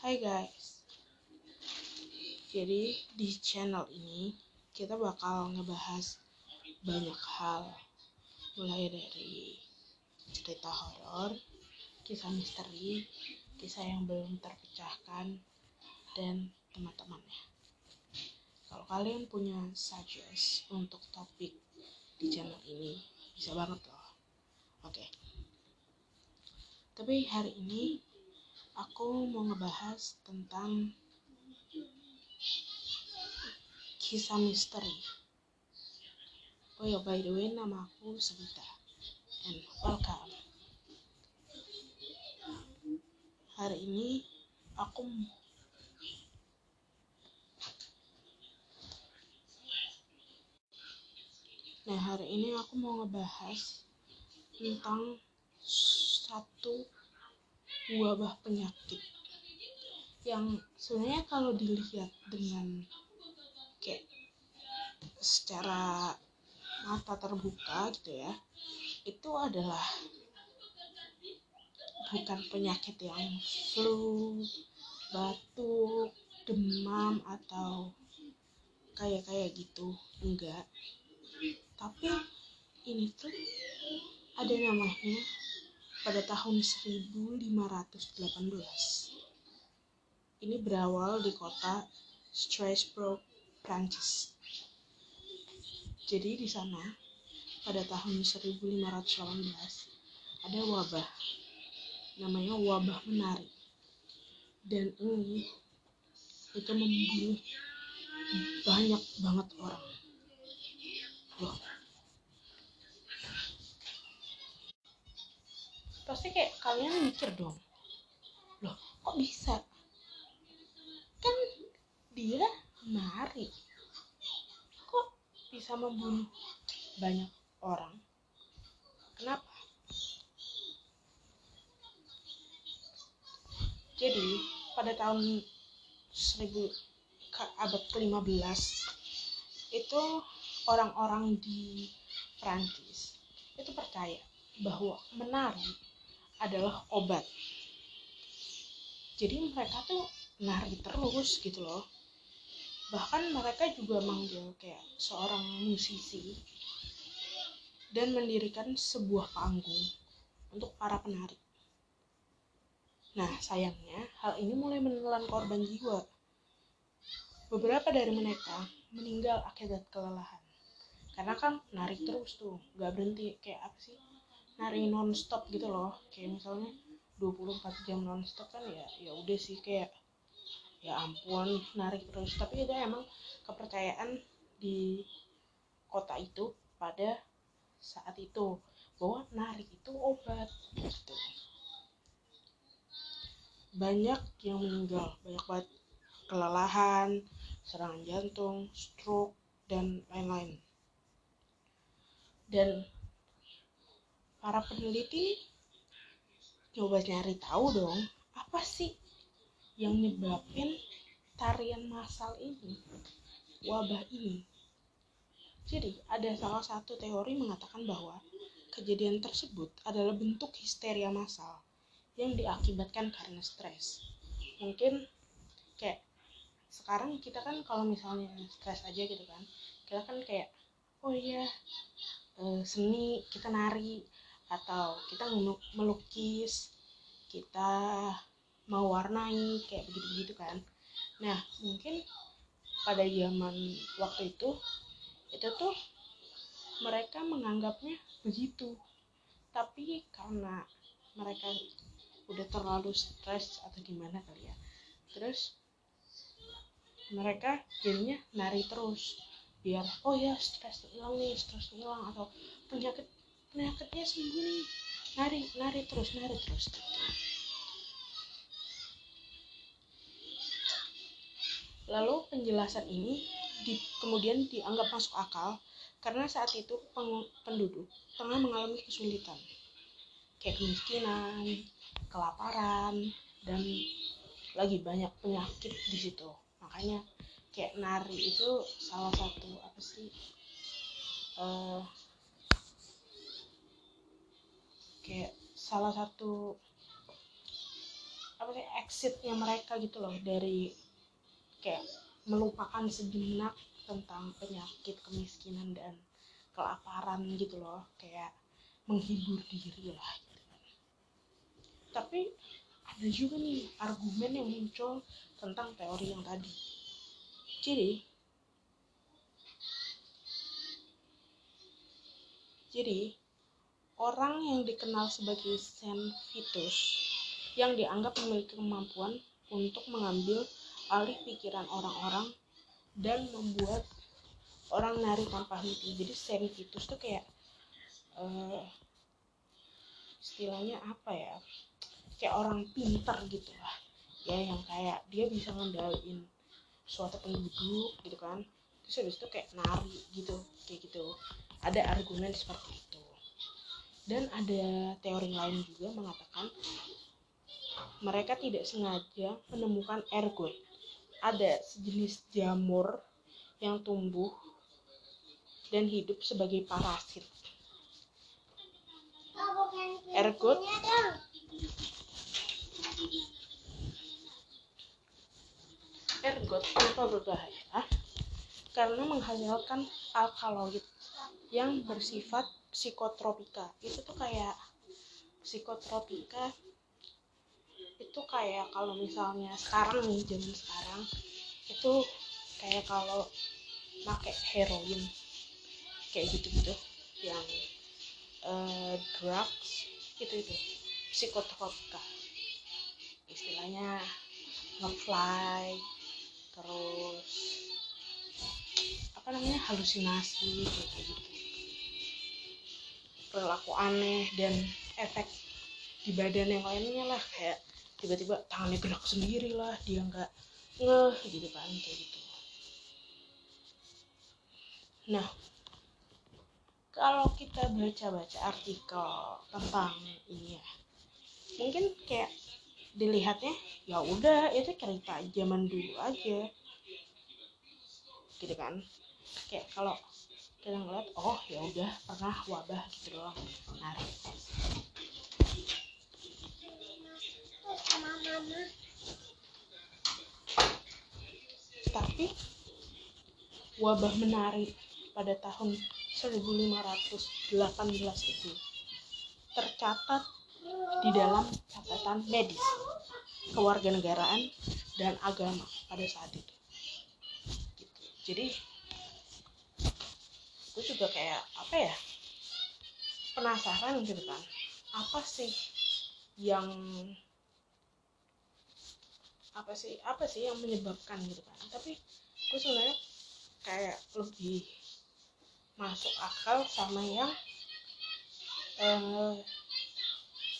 Hai guys. Jadi di channel ini kita bakal ngebahas banyak hal. Mulai dari cerita horor, kisah misteri, kisah yang belum terpecahkan dan teman-temannya. Kalau kalian punya suggest untuk topik di channel ini, bisa banget loh. Oke. Tapi hari ini aku mau ngebahas tentang kisah misteri. Oh ya, by the way, nama aku Sebita. And welcome. Hari ini aku Nah, hari ini aku mau ngebahas tentang satu wabah penyakit. Yang sebenarnya kalau dilihat dengan kayak secara mata terbuka gitu ya itu adalah bukan penyakit yang flu, batuk, demam atau kayak kayak gitu. Enggak. Tapi ini tuh ada namanya pada tahun 1518 ini berawal di kota Strasbourg, Prancis. Jadi di sana pada tahun 1518 ada wabah. Namanya wabah menari. Dan ini itu membunuh banyak banget orang. Loh pasti kayak kalian mikir dong loh kok bisa? Kan dia nari kok bisa membunuh banyak orang? Kenapa? Jadi pada tahun 1000 abad ke-15 itu orang-orang di Prancis itu percaya bahwa menari adalah obat. Jadi mereka tuh nari terus gitu loh. Bahkan mereka juga manggil kayak seorang musisi dan mendirikan sebuah panggung untuk para penari. Nah, sayangnya hal ini mulai menelan korban jiwa. Beberapa dari mereka meninggal akibat kelelahan. Karena kan nari terus tuh, gak berhenti kayak apa sih? Nari nonstop gitu loh. Kayak misalnya 24 jam nonstop kan ya ya udah sih kayak ya ampun nari terus. Tapi itu emang kepercayaan di kota itu pada saat itu bahwa nari itu obat gitu. Banyak yang meninggal banyak banget kelelahan serangan jantung stroke dan lain-lain. Dan para peneliti coba nyari tahu dong apa sih yang nyebabin tarian massal ini wabah ini? Jadi ada salah satu teori mengatakan bahwa kejadian tersebut adalah bentuk histeria massal yang diakibatkan karena stres. Mungkin kayak sekarang kita kan kalau misalnya stres aja gitu kan kita kan kayak oh iya seni kita nari atau kita melukis kita mewarnai kayak begitu-begitu kan. Nah mungkin pada zaman waktu itu itu tuh mereka menganggapnya begitu. Tapi karena mereka udah terlalu stres atau gimana kali ya terus mereka jadinya nari terus. Biar oh ya stres hilang nih stres hilang atau penyakit penyakitnya sembuh nih. Nari nari terus nari terus. Lalu penjelasan ini di, kemudian dianggap masuk akal karena saat itu peng, penduduk tengah mengalami kesulitan. Kayak kemiskinan kelaparan dan lagi banyak penyakit di situ. Makanya kayak nari itu salah satu apa sih uh, kayak salah satu apa sih exitnya mereka gitu loh dari kayak melupakan sejenak tentang penyakit kemiskinan dan kelaparan gitu loh kayak menghibur diri lah. Tapi ada juga nih argumen yang muncul tentang teori yang tadi. Jadi jadi orang yang dikenal sebagai senfitus yang dianggap memiliki kemampuan untuk mengambil alih pikiran orang-orang dan membuat orang nari tanpa henti. Jadi sensitus tuh kayak uh, istilahnya apa ya? Kayak orang pinter gitu lah. Ya yang kayak dia bisa ngendaliin suatu penduduk gitu kan. Terus habis itu kayak nari gitu kayak gitu. Ada argumen seperti itu dan ada teori lain juga mengatakan mereka tidak sengaja menemukan ergot ada sejenis jamur yang tumbuh dan hidup sebagai parasit. Ergot Ergot kenapa berbahaya? Karena menghasilkan alkaloid yang bersifat psikotropika. Itu tuh kayak psikotropika. Itu kayak kalau misalnya sekarang nih zaman sekarang itu kayak kalau pakai heroin kayak gitu-gitu. Yang uh, drugs itu itu psikotropika. Istilahnya ngefly terus apa namanya halusinasi kayak gitu perilaku aneh dan efek di badan yang lainnya lah kayak tiba-tiba tangannya gerak sendiri lah dia nggak ngeh gitu kan kayak gitu. Nah kalau kita baca-baca artikel tentang ini ya mungkin kayak dilihatnya ya udah itu cerita zaman dulu aja. Gitu kan. Kayak kalau kita ngeliat oh ya udah pernah wabah gitu doang nah tapi wabah menarik pada tahun 1518 itu tercatat di dalam catatan medis, kewarganegaraan, dan agama pada saat itu. Gitu. Jadi itu juga kayak apa ya penasaran gitu kan. Apa sih yang apa sih apa sih yang menyebabkan gitu kan. Tapi gue sebenarnya kayak lebih masuk akal sama yang eh,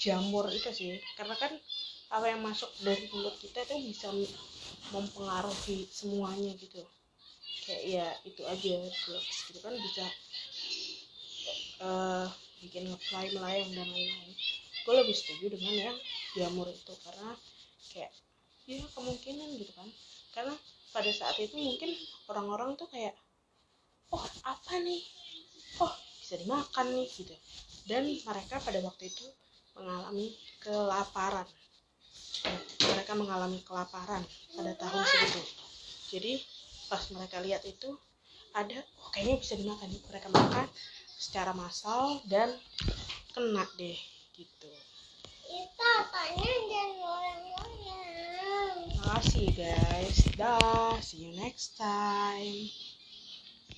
jamur itu sih. Karena kan apa yang masuk dari mulut kita itu bisa mempengaruhi semuanya gitu kayak ya itu aja drugs gitu kan bisa uh, bikin ngefly melayang dan lain-lain. Gue lebih setuju dengan yang jamur itu karena kayak ya kemungkinan gitu kan. Karena pada saat itu mungkin orang-orang tuh kayak oh apa nih? Oh bisa dimakan nih gitu. Dan mereka pada waktu itu mengalami kelaparan. Mereka mengalami kelaparan pada tahun segitu. Jadi pas mereka lihat itu ada oh kayaknya bisa dimakan mereka makan secara massal dan kena deh gitu itu apanya dan orang-orang Makasih guys. Dah, see you next time.